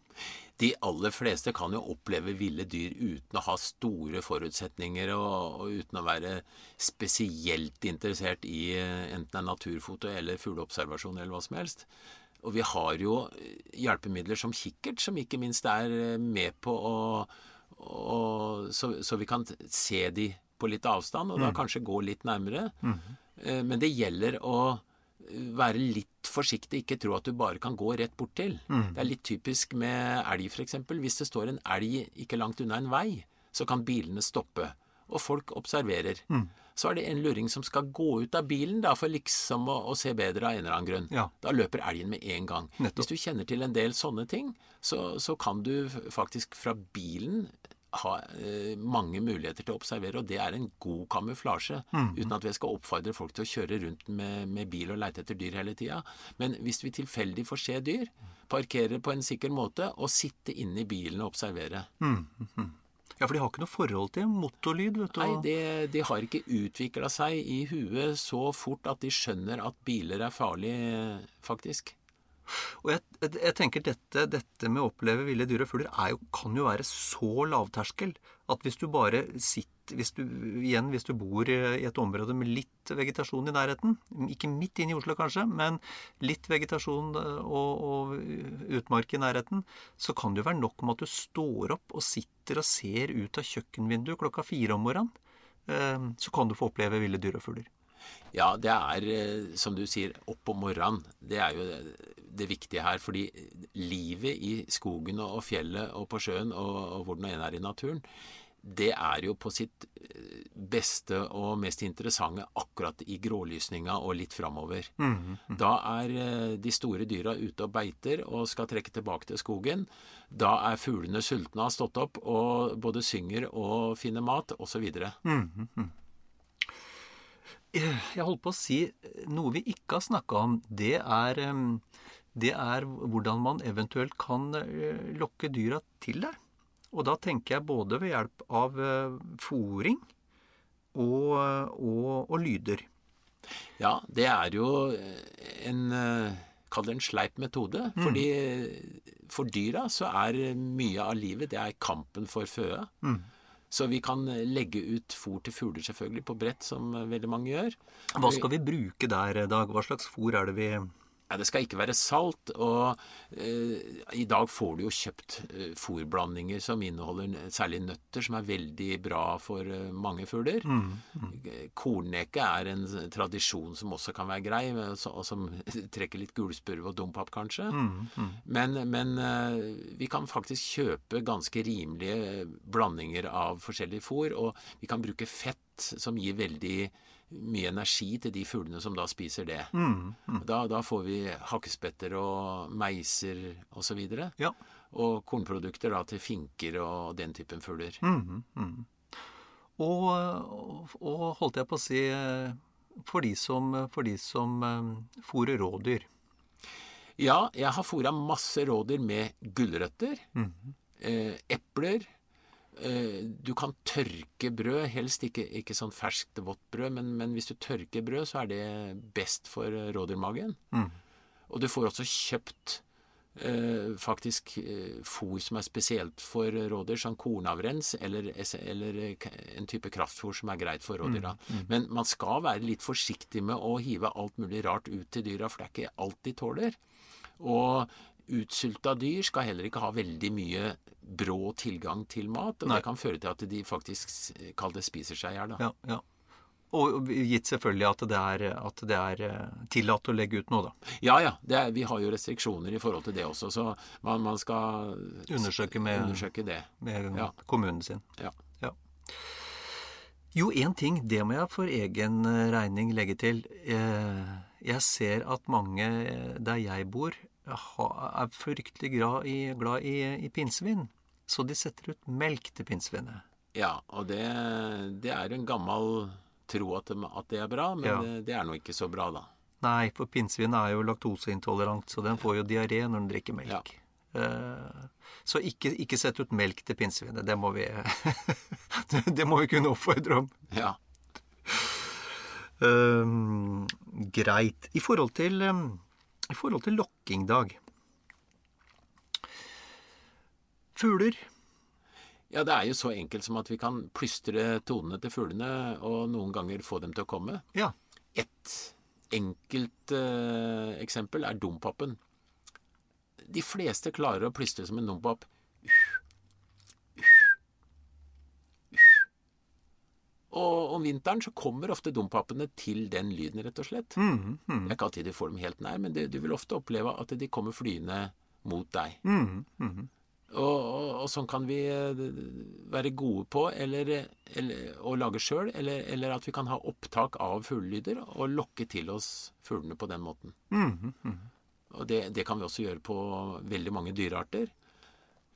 De aller fleste kan jo oppleve ville dyr uten å ha store forutsetninger og, og uten å være spesielt interessert i Enten enten en naturfoto eller fugleobservasjon eller hva som helst. Og vi har jo hjelpemidler som kikkert, som ikke minst er eh, med på å, å så, så, vi kan se de på litt avstand, og da mm. kanskje gå litt nærmere. Mm. Eh, men det gjelder å være litt forsiktig, ikke tro at du bare kan gå rett bort til. Mm. Det er litt typisk med elg, f.eks. Hvis det står en elg ikke langt unna en vei, så kan bilene stoppe. Og folk observerer. Mm. Så er det en luring som skal gå ut av bilen da, for liksom å, å se bedre av en eller annen grunn. Ja. Da løper elgen med en gang. Nettopp. Hvis du kjenner til en del sånne ting, så, så kan du faktisk fra bilen ha eh, mange muligheter til å observere, og det er en god kamuflasje. Mm. Uten at vi skal oppfordre folk til å kjøre rundt med, med bil og leite etter dyr hele tida. Men hvis vi tilfeldig får se dyr, parkere på en sikker måte og sitte inne i bilen og observere. Mm. Mm. Ja, for de har ikke noe forhold til motorlyd? vet du. Nei, de, de har ikke utvikla seg i huet så fort at de skjønner at biler er farlig, faktisk. Og jeg, jeg, tenker dette, dette, med å oppleve ville dyr og fugler kan jo være så lavterskel at hvis du bare sitter hvis du, Igjen, hvis du bor i et område med litt vegetasjon i nærheten, ikke midt inn i Oslo kanskje, men litt vegetasjon og, og utmark i nærheten, så kan det jo være nok med at du står opp og sitter og ser ut av kjøkkenvinduet klokka fire om morgenen. Eh, så kan du få oppleve ville dyr og fugler. Ja, det er, eh, som du sier, opp om morgenen. Det er jo det viktige her. Fordi livet i skogen og fjellet og på sjøen og, og hvor den ene er i naturen, det er jo på sitt eh, beste og mest interessante akkurat i grålysninga og litt framover. Da er eh, de store dyra ute og beiter og skal trekke tilbake til skogen. Da er fuglene sultne og har stått opp og både synger og finner mat osv. Jeg holdt på å si eh, noe vi ikke har snakka om. Det er, det er hvordan man eventuelt kan eh, lokke dyra til deg. Og da tenker jeg både ved hjelp av fòring og, og, og lyder. Ja, det er jo en eh, Kall det en sleip metode. Fordi for dyra så er mye av livet det er kampen for føde. Så vi kan legge ut fôr til fugler selvfølgelig på brett, som veldig mange gjør. Hva skal vi bruke der, Dag? Hva slags fôr er det vi Ja, det skal ikke være salt. Og eh, i dag får du jo kjøpt eh, fôrblandinger som inneholder særlig nøtter, som er veldig bra for eh, mange fugler. Eh, Kornneke er en tradisjon som også kan være grei, og, og som trekker litt gulspurv og dompap, kanskje. Men, men eh, vi kan faktisk kjøpe ganske rimelige blandinger av forskjellig fôr, og vi kan bruke fett som gir veldig mye energi til de fuglene som da spiser det. Da, da får vi hakkespetter og meiser osv. Og, Ja. og kornprodukter da til finker og den typen fugler. Og, og, og holdt jeg på å si for de som, for de som eh, fôrer rådyr. Ja, jeg har fôra masse rådyr med gulrøtter, eh, epler. Eh, du kan tørke brød, helst ikke, ikke sånn ferskt, vått brød, men, men hvis du tørker brød, så er det best for rådyrmagen. Mm. Og du får også kjøpt eh, faktisk eh, fôr som er spesielt for rådyr, sånn kornavrens eller, eller eh, en type kraftfôr som er greit for rådyra. Mm. Mm. Men man skal være litt forsiktig med å hive alt mulig rart ut til dyra, for det er ikke alt de tåler. Og utsulta dyr skal heller ikke ha veldig mye brå tilgang til mat, og Nei. det kan føre til at de faktisk kall det spiser seg i hjel. Ja, ja. Og gitt selvfølgelig at det er, at det er eh, tillatt å legge ut noe, da. Ja, ja. Det er, vi har jo restriksjoner i forhold til det også, så man, man skal Undersøke med- undersøke det. Med Ja. kommunen sin. Ja. Ja. Jo, én ting, det må jeg for egen eh, regning legge til. Eh, Jeg ser at mange der jeg bor, er fryktelig glad i, glad i, i pinnsvin. Så de setter ut melk til pinnsvinet. ja og det, det er en gammel tro at det, er bra, men Ja. det, det er nå ikke så bra, da. Nei, for pinnsvinet er jo laktoseintolerant, så den får jo diaré når den drikker melk. Eh, Så ikke, ikke sett ut melk til pinnsvinet. Det må vi Det må vi kunne oppfordre om. Ja. Ehm, greit. I forhold til, ehm, i forhold til lokkingdag. Fugler. ja, det er jo så enkelt som at vi kan plystre tonene til fuglene, og noen ganger få dem til å komme. Ja. Et enkelt eh, eksempel er dompapen. De fleste klarer å plystre som en dompap. Og om vinteren så kommer ofte dompapene til den lyden, rett og slett. Mm, Det er ikke alltid du får dem helt nær, men det, du vil ofte oppleve at de kommer flyende mot deg. mm, Og, og, og sånn kan vi eh, være gode på eller, eller, å lage sjøl, eller, eller at vi kan ha opptak av fuglelyder og lokke til oss fuglene på den måten. mm, Og det, det kan vi også gjøre på veldig mange dyrearter.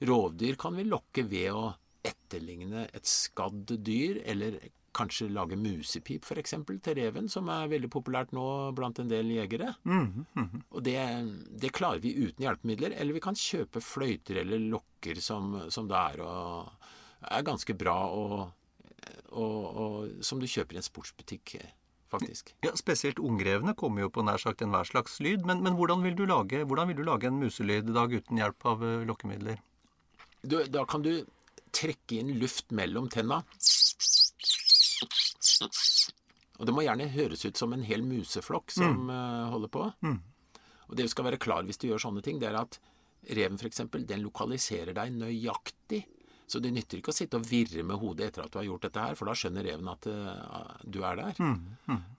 Rovdyr kan vi lokke ved å etterligne et skadd dyr, eller kanskje lage musepip f.eks. til reven, som er veldig populært nå blant en del jegere. Og det, det klarer vi uten hjelpemidler, eller vi kan kjøpe fløyter eller lokker som, som det er, og, er ganske bra, og, og, og som du kjøper i en sportsbutikk, faktisk. ja, Spesielt ungrevene kommer jo på nær sagt enhver slags lyd. Men, men hvordan, vil du lage, hvordan vil du lage en muselyd, Dag, uten hjelp av eh, lokkemidler? Du, da kan du trekke inn luft mellom tenna. Og det må gjerne høres ut som en hel museflokk som mm. holder på. Og det du skal være klar hvis du gjør sånne ting, det er at reven f.eks. den lokaliserer deg nøyaktig Så det nytter ikke å sitte og virre med hodet etter at du har gjort dette her, for da skjønner reven at uh, du er der.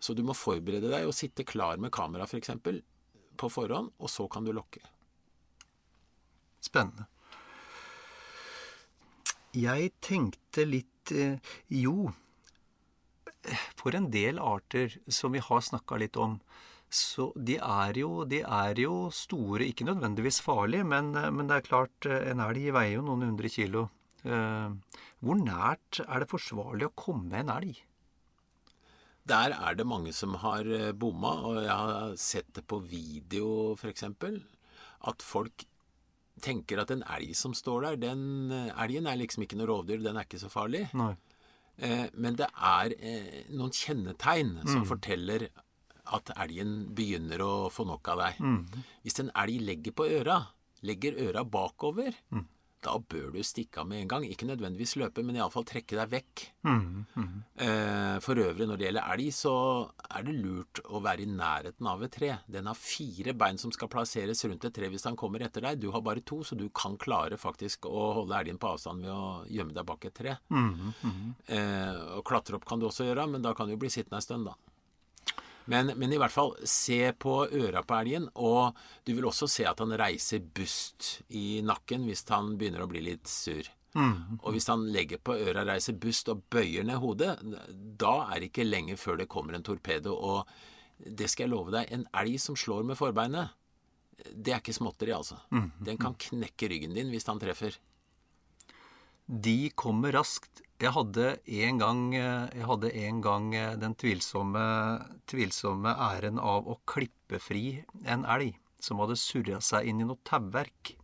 Så du må forberede deg og sitte klar med kamera f.eks. For på forhånd, og så kan du lokke. Spennende. Jeg tenkte litt eh, Jo, for en del arter som vi har snakka litt om, så de er, jo, de er jo store, ikke nødvendigvis farlige, men, men, det er klart, en elg veier jo noen hundre kilo. Hvor nært er det forsvarlig å komme en elg? Der er det mange som har bomma, og jeg har sett det på video f.eks. At folk tenker at en elg som står der, den elgen er liksom ikke noe rovdyr, den er ikke så farlig. Nei. Eh, men det er eh, noen kjennetegn som mm. forteller at elgen begynner å få nok av deg. Mm. Hvis en elg legger på øra, legger øra bakover, mm da bør du stikke av med en gang. Ikke nødvendigvis løpe, men iallfall trekke deg vekk. Mm, mm. Eh, for øvrig, når det gjelder elg, så er det lurt å være i nærheten av et tre. Den har fire bein som skal plasseres rundt et tre hvis han kommer etter deg. Du har bare to, så du kan klare faktisk å holde elgen på avstand ved å gjemme deg bak et tre. Mm, eh, og klatre opp kan du også gjøre, men da kan du bli sittende en stund, da. Men, men, i hvert fall, se på øra på elgen, og du vil også se at han reiser bust i nakken hvis han begynner å bli litt sur. Mm. Og hvis han legger på øra, reiser bust og bøyer ned hodet, da er det ikke lenge før det kommer en torpedo. Og det skal jeg love deg, en elg som slår med forbeinet, det er ikke småtteri, altså. Mm. Den kan knekke ryggen din hvis han treffer. De kommer raskt jeg hadde en gang, jeg hadde en gang den tvilsomme, tvilsomme, æren av å klippe fri en elg som hadde surra seg inn i noe tauverk.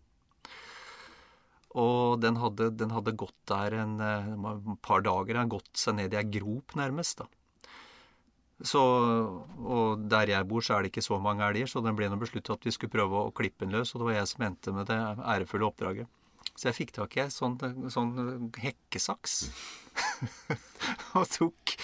Og den hadde, den hadde, gått der en, en par dager. Den hadde gått seg ned i ei grop, nærmest. da. Så, og der jeg bor, så er det ikke så mange elger, så den ble besluttet at vi skulle prøve å klippe den løs. Og det var jeg som endte med det ærefulle oppdraget. Så jeg fikk tak i en sånn, sånn, hekkesaks. og, tok,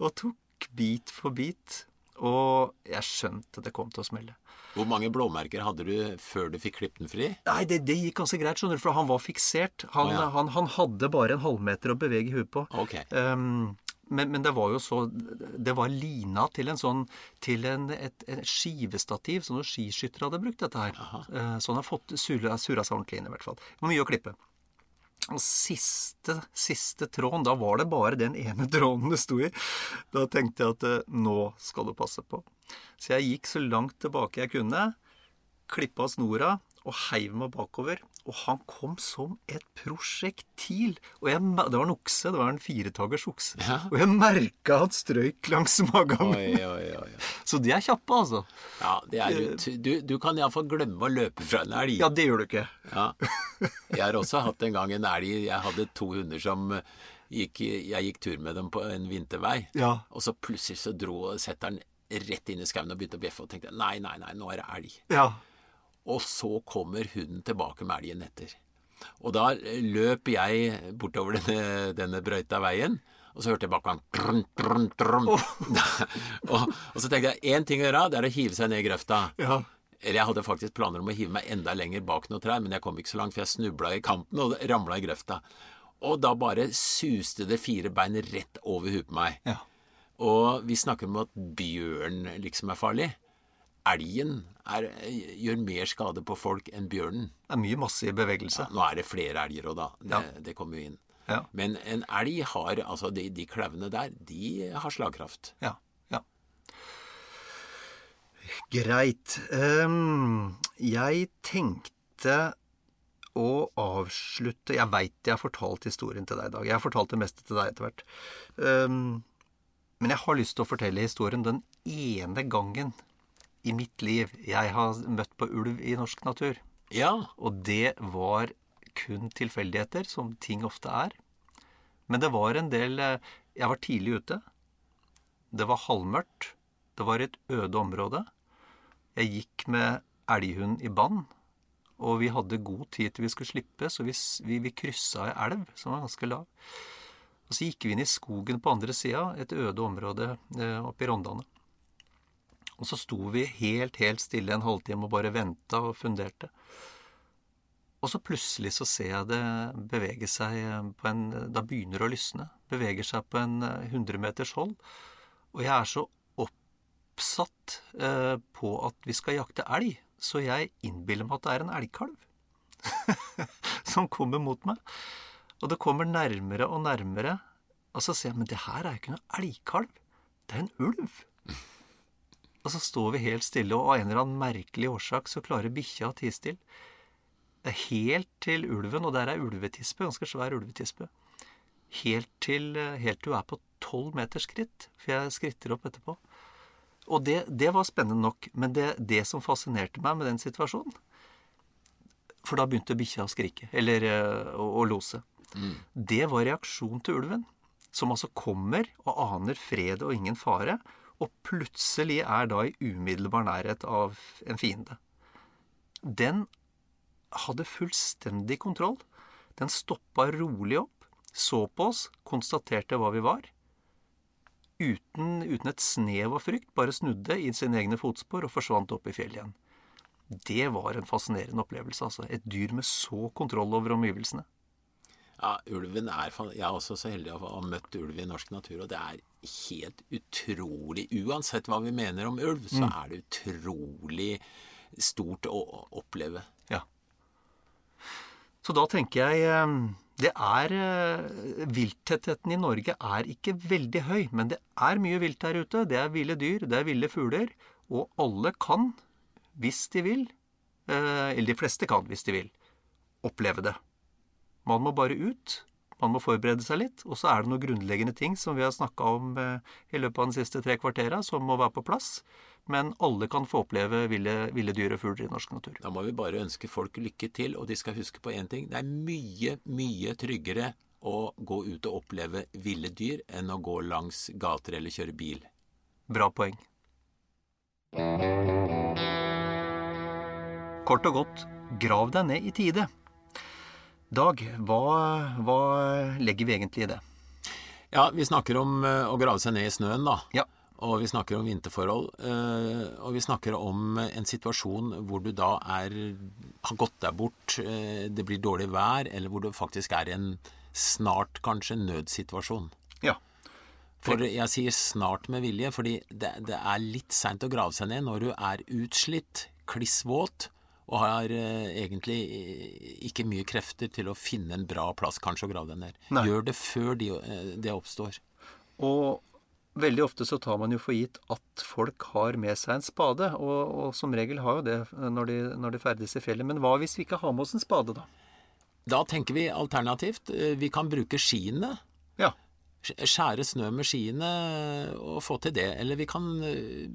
og tok bit for bit. Og jeg skjønte det kom til å smelle. Hvor mange blåmerker hadde du før du fikk klippet den fri? Nei, det, det, gikk ganske greit, skjønner du, for han var fiksert. Han, oh, ja. han, han hadde bare en halvmeter å bevege huet på. Okay. Um, men, men, det var jo så Det var lina til en sånn Til en, et, et skivestativ som noen skiskyttere hadde brukt dette her. Aha. så han har fått sura, sura seg ordentlig inn, i hvert fall. Det var mye å klippe. Og siste, siste tråden, da var det bare den ene tråden det sto i. Da tenkte jeg at uh, nå skal du passe på. Så jeg gikk så langt tilbake jeg kunne. Klippa snora og heiv meg bakover. Og han kom som et prosjektil. Og jeg, det var en okse. Det var en firetagers okse. Ja. Og jeg merka han strøyk langs magen. Oi. Så de er kjappe, altså. Ja, det er du. Du, du kan iallfall glemme å løpe fra en elg. Ja, det gjør du ikke. Ja. Jeg har også hatt en gang en elg Jeg hadde to hunder som gikk, Jeg gikk tur med dem på en vintervei. Ja. Og så plutselig så dro setteren rett inn i skauen og begynte å bjeffe. Og tenkte nei, nei, nei, nå er det elg. Ja. Og så kommer hunden tilbake med elgen etter. Og da løp jeg bortover denne, denne brøyta veien. Og så hørte jeg trum, trum. Oh. og, og, så tenkte jeg én ting å gjøre, det er å hive seg ned i grøfta. Ja. Eller jeg hadde faktisk planer om å hive meg enda lenger bak noen trær, men jeg kom ikke så langt, for jeg snubla i kanten og ramla i grøfta. Og da bare suste det fire bein rett over huet på meg. Ja. Og vi snakker om at bjørn liksom er farlig elgen er, gjør mer skade på folk enn bjørnen. Det er mye masse i bevegelse. Ja, nå er det flere elger òg, da. Det, ja. det, kommer jo inn. Ja. Men en elg har Altså, de, de klauvene der, de har slagkraft. Ja. ja. Greit. Um, jeg tenkte å avslutte Jeg veit jeg har fortalt historien til deg i dag. Jeg har fortalt det meste til deg etter hvert. Um, men jeg har lyst til å fortelle historien den ene gangen i mitt liv jeg har møtt på ulv i norsk natur. Ja. Og det var kun tilfeldigheter, som ting ofte er. Men det var en del eh, Jeg var tidlig ute. Det var halvmørkt. Det var et øde område. Jeg gikk med elghund i bånd. Og vi hadde god tid til vi skulle slippe, så vi, vi, vi kryssa ei elv som var ganske lav. Og så gikk vi inn i skogen på andre sida, et øde område eh, oppe i Rondane. Og så sto vi helt, helt stille en halvtime og bare venta og funderte. Og så plutselig så ser jeg det bevege seg på en Da begynner det å lysne. Beveger seg på en 100 meters hold. Og jeg er så oppsatt eh, på at vi skal jakte elg, så jeg innbiller meg at det er en elgkalv som kommer mot meg. Og det kommer nærmere og nærmere. Og så ser jeg men det her er jo ikke noe elgkalv. Det er en ulv. Og så står vi helt stille, og av en eller annen merkelig årsak så klarer bikkja å tie stille. Det er helt til ulven, og der er ulvetispe, ganske svær ulvetispe. Helt til, helt til du er på tolv meters skritt, for jeg skritter opp etterpå. Og det, det var spennende nok, men det, det, som fascinerte meg med den situasjonen For da begynte bikkja å skrike, eller å, å lose. Mm. Det var reaksjon til ulven, som altså kommer og aner fred og ingen fare, og plutselig er da i umiddelbar nærhet av en fiende. Den hadde fullstendig kontroll. Den stoppa rolig opp, så på oss, konstaterte hva vi var. Uten, uten et snev av frykt, bare snudde i sine egne fotspor og forsvant opp i fjellet igjen. Det var en fascinerende opplevelse, altså. Et dyr med så kontroll over omgivelsene. Ja, ulven er Jeg er også så heldig å ha møtt ulv i norsk natur, og det er helt utrolig Uansett hva vi mener om ulv, så mm. er det utrolig stort å oppleve. Ja. Så da tenker jeg eh, det er eh, Vilttettheten i Norge er ikke veldig høy, men det er mye vilt der ute. Det er ville dyr, det er ville fugler. Og alle kan, hvis de vil, eh, eller de fleste kan hvis de vil, oppleve det. Man må bare ut. Man må forberede seg litt. Og så er det noen grunnleggende ting som vi har snakka om eh, i løpet av de siste tre kvartera, som må være på plass. Men alle kan få oppleve ville, ville dyr og fugler i norsk natur. Da må vi bare ønske folk lykke til, og de skal huske på én ting. Det er mye, mye tryggere å gå ut og oppleve ville dyr enn å gå langs gater eller kjøre bil. Bra poeng. Kort og godt, grav deg ned i tide. Dag, hva, hva, legger vi egentlig i det? Ja, vi snakker om uh, å grave seg ned i snøen, da. Ja. Og vi snakker om vinterforhold. Uh, og vi snakker om en situasjon hvor du da er, har gått deg bort, det blir dårlig vær, eller hvor du faktisk er i en snart kanskje nødsituasjon. Ja. For jeg sier snart med vilje, fordi det, det er litt seint å grave seg ned når du er utslitt, kliss våt, og har eh, egentlig eh, ikke mye krefter til å finne en bra plass kanskje å grave den ned. Nei. Gjør det før de, eh, det oppstår. Og veldig ofte så tar man jo for gitt at folk har med seg en spade, og, og som regel har jo det når de, når de, ferdes i fjellet. Men hva hvis vi ikke har med oss en spade, da? Da tenker vi alternativt. Vi kan bruke skiene. Ja. Skjære snø med skiene og få til det. Eller vi kan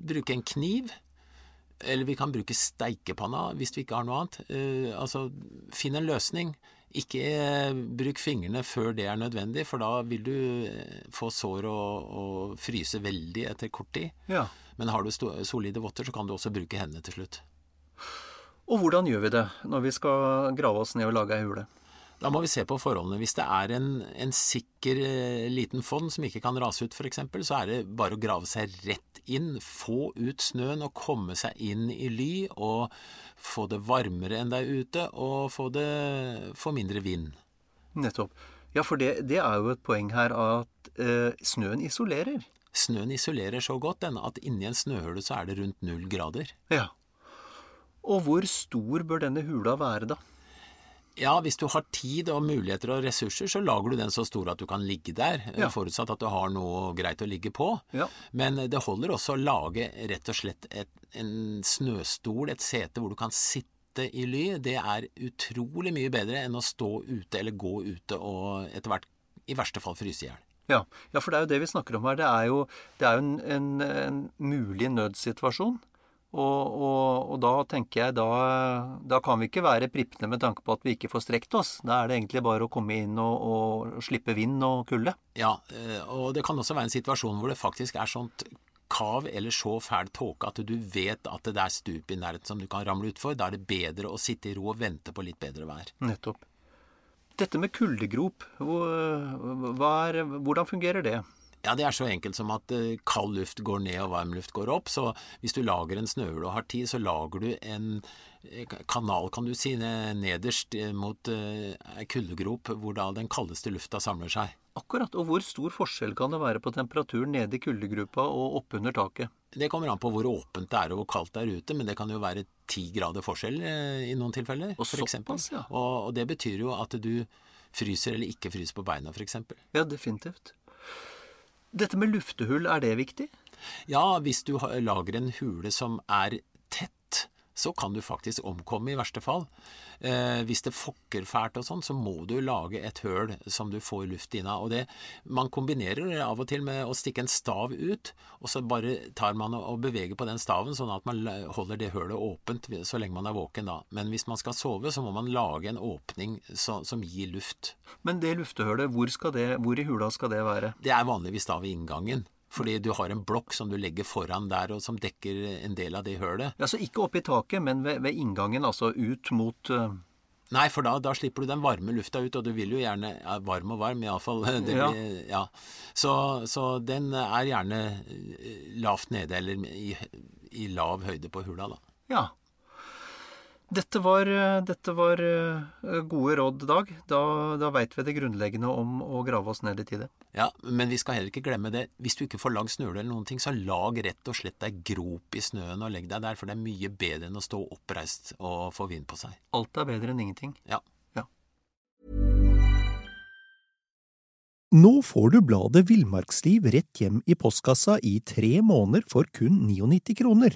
bruke en kniv. Eller vi kan bruke steikepanna hvis vi ikke har noe annet. Uh, altså, finn en løsning. Ikke uh, bruk fingrene før det er nødvendig, for da vil du uh, få sår og, og, fryse veldig etter kort tid. Ja. Men har du solide votter, så kan du også bruke hendene til slutt. Og hvordan gjør vi det når vi skal grave oss ned og lage ei hule? Da må vi se på forholdene. Hvis det er en, en sikker eh, liten fond som ikke kan rase ut, f.eks., så er det bare å grave seg rett inn. Få ut snøen og komme seg inn i ly. Og få det varmere enn det er ute, og få, det, få mindre vind. Nettopp. Ja, for det, det, er jo et poeng her at eh, snøen isolerer. Snøen isolerer så godt den, at inni en snøhule så er det rundt null grader. Ja. Og hvor stor bør denne hula være, da? Ja, hvis du har tid og muligheter og ressurser, så lager du den så stor at du kan ligge der. Ja. Forutsatt at du har noe greit å ligge på. Ja. Men det holder også å lage rett og slett et, en snøstol, et sete hvor du kan sitte i ly. Det er utrolig mye bedre enn å stå ute eller gå ute og etter hvert i verste fall fryse i hjel. Ja. ja, for det er jo det vi snakker om her. Det er jo, det er jo en, en, en mulig nødsituasjon. Og, og, og, da tenker jeg da, da kan vi ikke være prippende med tanke på at vi ikke får strekt oss. Da er det egentlig bare å komme inn og, og slippe vind og kulde. Ja, eh, og det kan også være en situasjon hvor det faktisk er sånt kav eller så fæl tåke at du vet at det er stup i nærheten som du kan ramle utfor. Da er det bedre å sitte i ro og vente på litt bedre vær. Nettopp. Dette med kuldegrop, hvordan fungerer det? Ja, det er så enkelt som at eh, kald luft går ned og varm luft går opp. Så hvis du lager en snøhule og har tid, så lager du en eh, kanal, kan du si, nederst eh, mot ei kuldegrop, hvor da den kaldeste lufta samler seg. Akkurat. Og hvor stor forskjell kan det være på temperaturen nede i kuldegropa og oppunder taket? Det kommer an på hvor åpent det er og hvor kaldt det er ute, men det kan jo være ti grader forskjell i noen tilfeller. Og for eksempel. såpass, ja. og, og det betyr jo at du fryser eller ikke fryser på beina, f.eks. Ja, definitivt. Dette med luftehull, er det viktig? Ja, hvis du lager en hule som er tett, så kan du faktisk omkomme i verste fall. Eh, hvis det fokker fælt og sånn, så må du lage et høl som du får luft inn av. Og det, man kombinerer det av og til med å stikke en stav ut, og så bare tar man og beveger på den staven, sånn at man holder det hølet åpent så lenge man er våken da. Men hvis man skal sove, så må man lage en åpning så, som gir luft. Men det luftehølet, hvor, skal det, hvor i hula skal det være? Det er vanligvis da ved inngangen. Fordi du har en blokk som du legger foran der, og som dekker en del av det hølet. Ja, Så ikke opp i taket, men ved, ved inngangen, altså ut mot uh... Nei, for da, da slipper du den varme lufta ut, og du vil jo gjerne ja, Varm og varm, iallfall. Ja. Ja. Så, så den er gjerne eh, lavt nede, eller i, i lav høyde på hula, da. Ja. Dette var, eh, dette var eh, gode råd, Dag. Da, da veit vi det grunnleggende om å grave oss ned litt i det. Ja, Men vi skal heller ikke glemme det. Hvis du ikke får lagd snøhule eller noen ting, så lag rett og slett deg grop i snøen og legg deg der, for det er mye bedre enn å stå oppreist og få vind på seg. Alt er bedre enn ingenting. Ja. Nå får du bladet Villmarksliv rett hjem i postkassa i tre måneder for kun 99 kroner.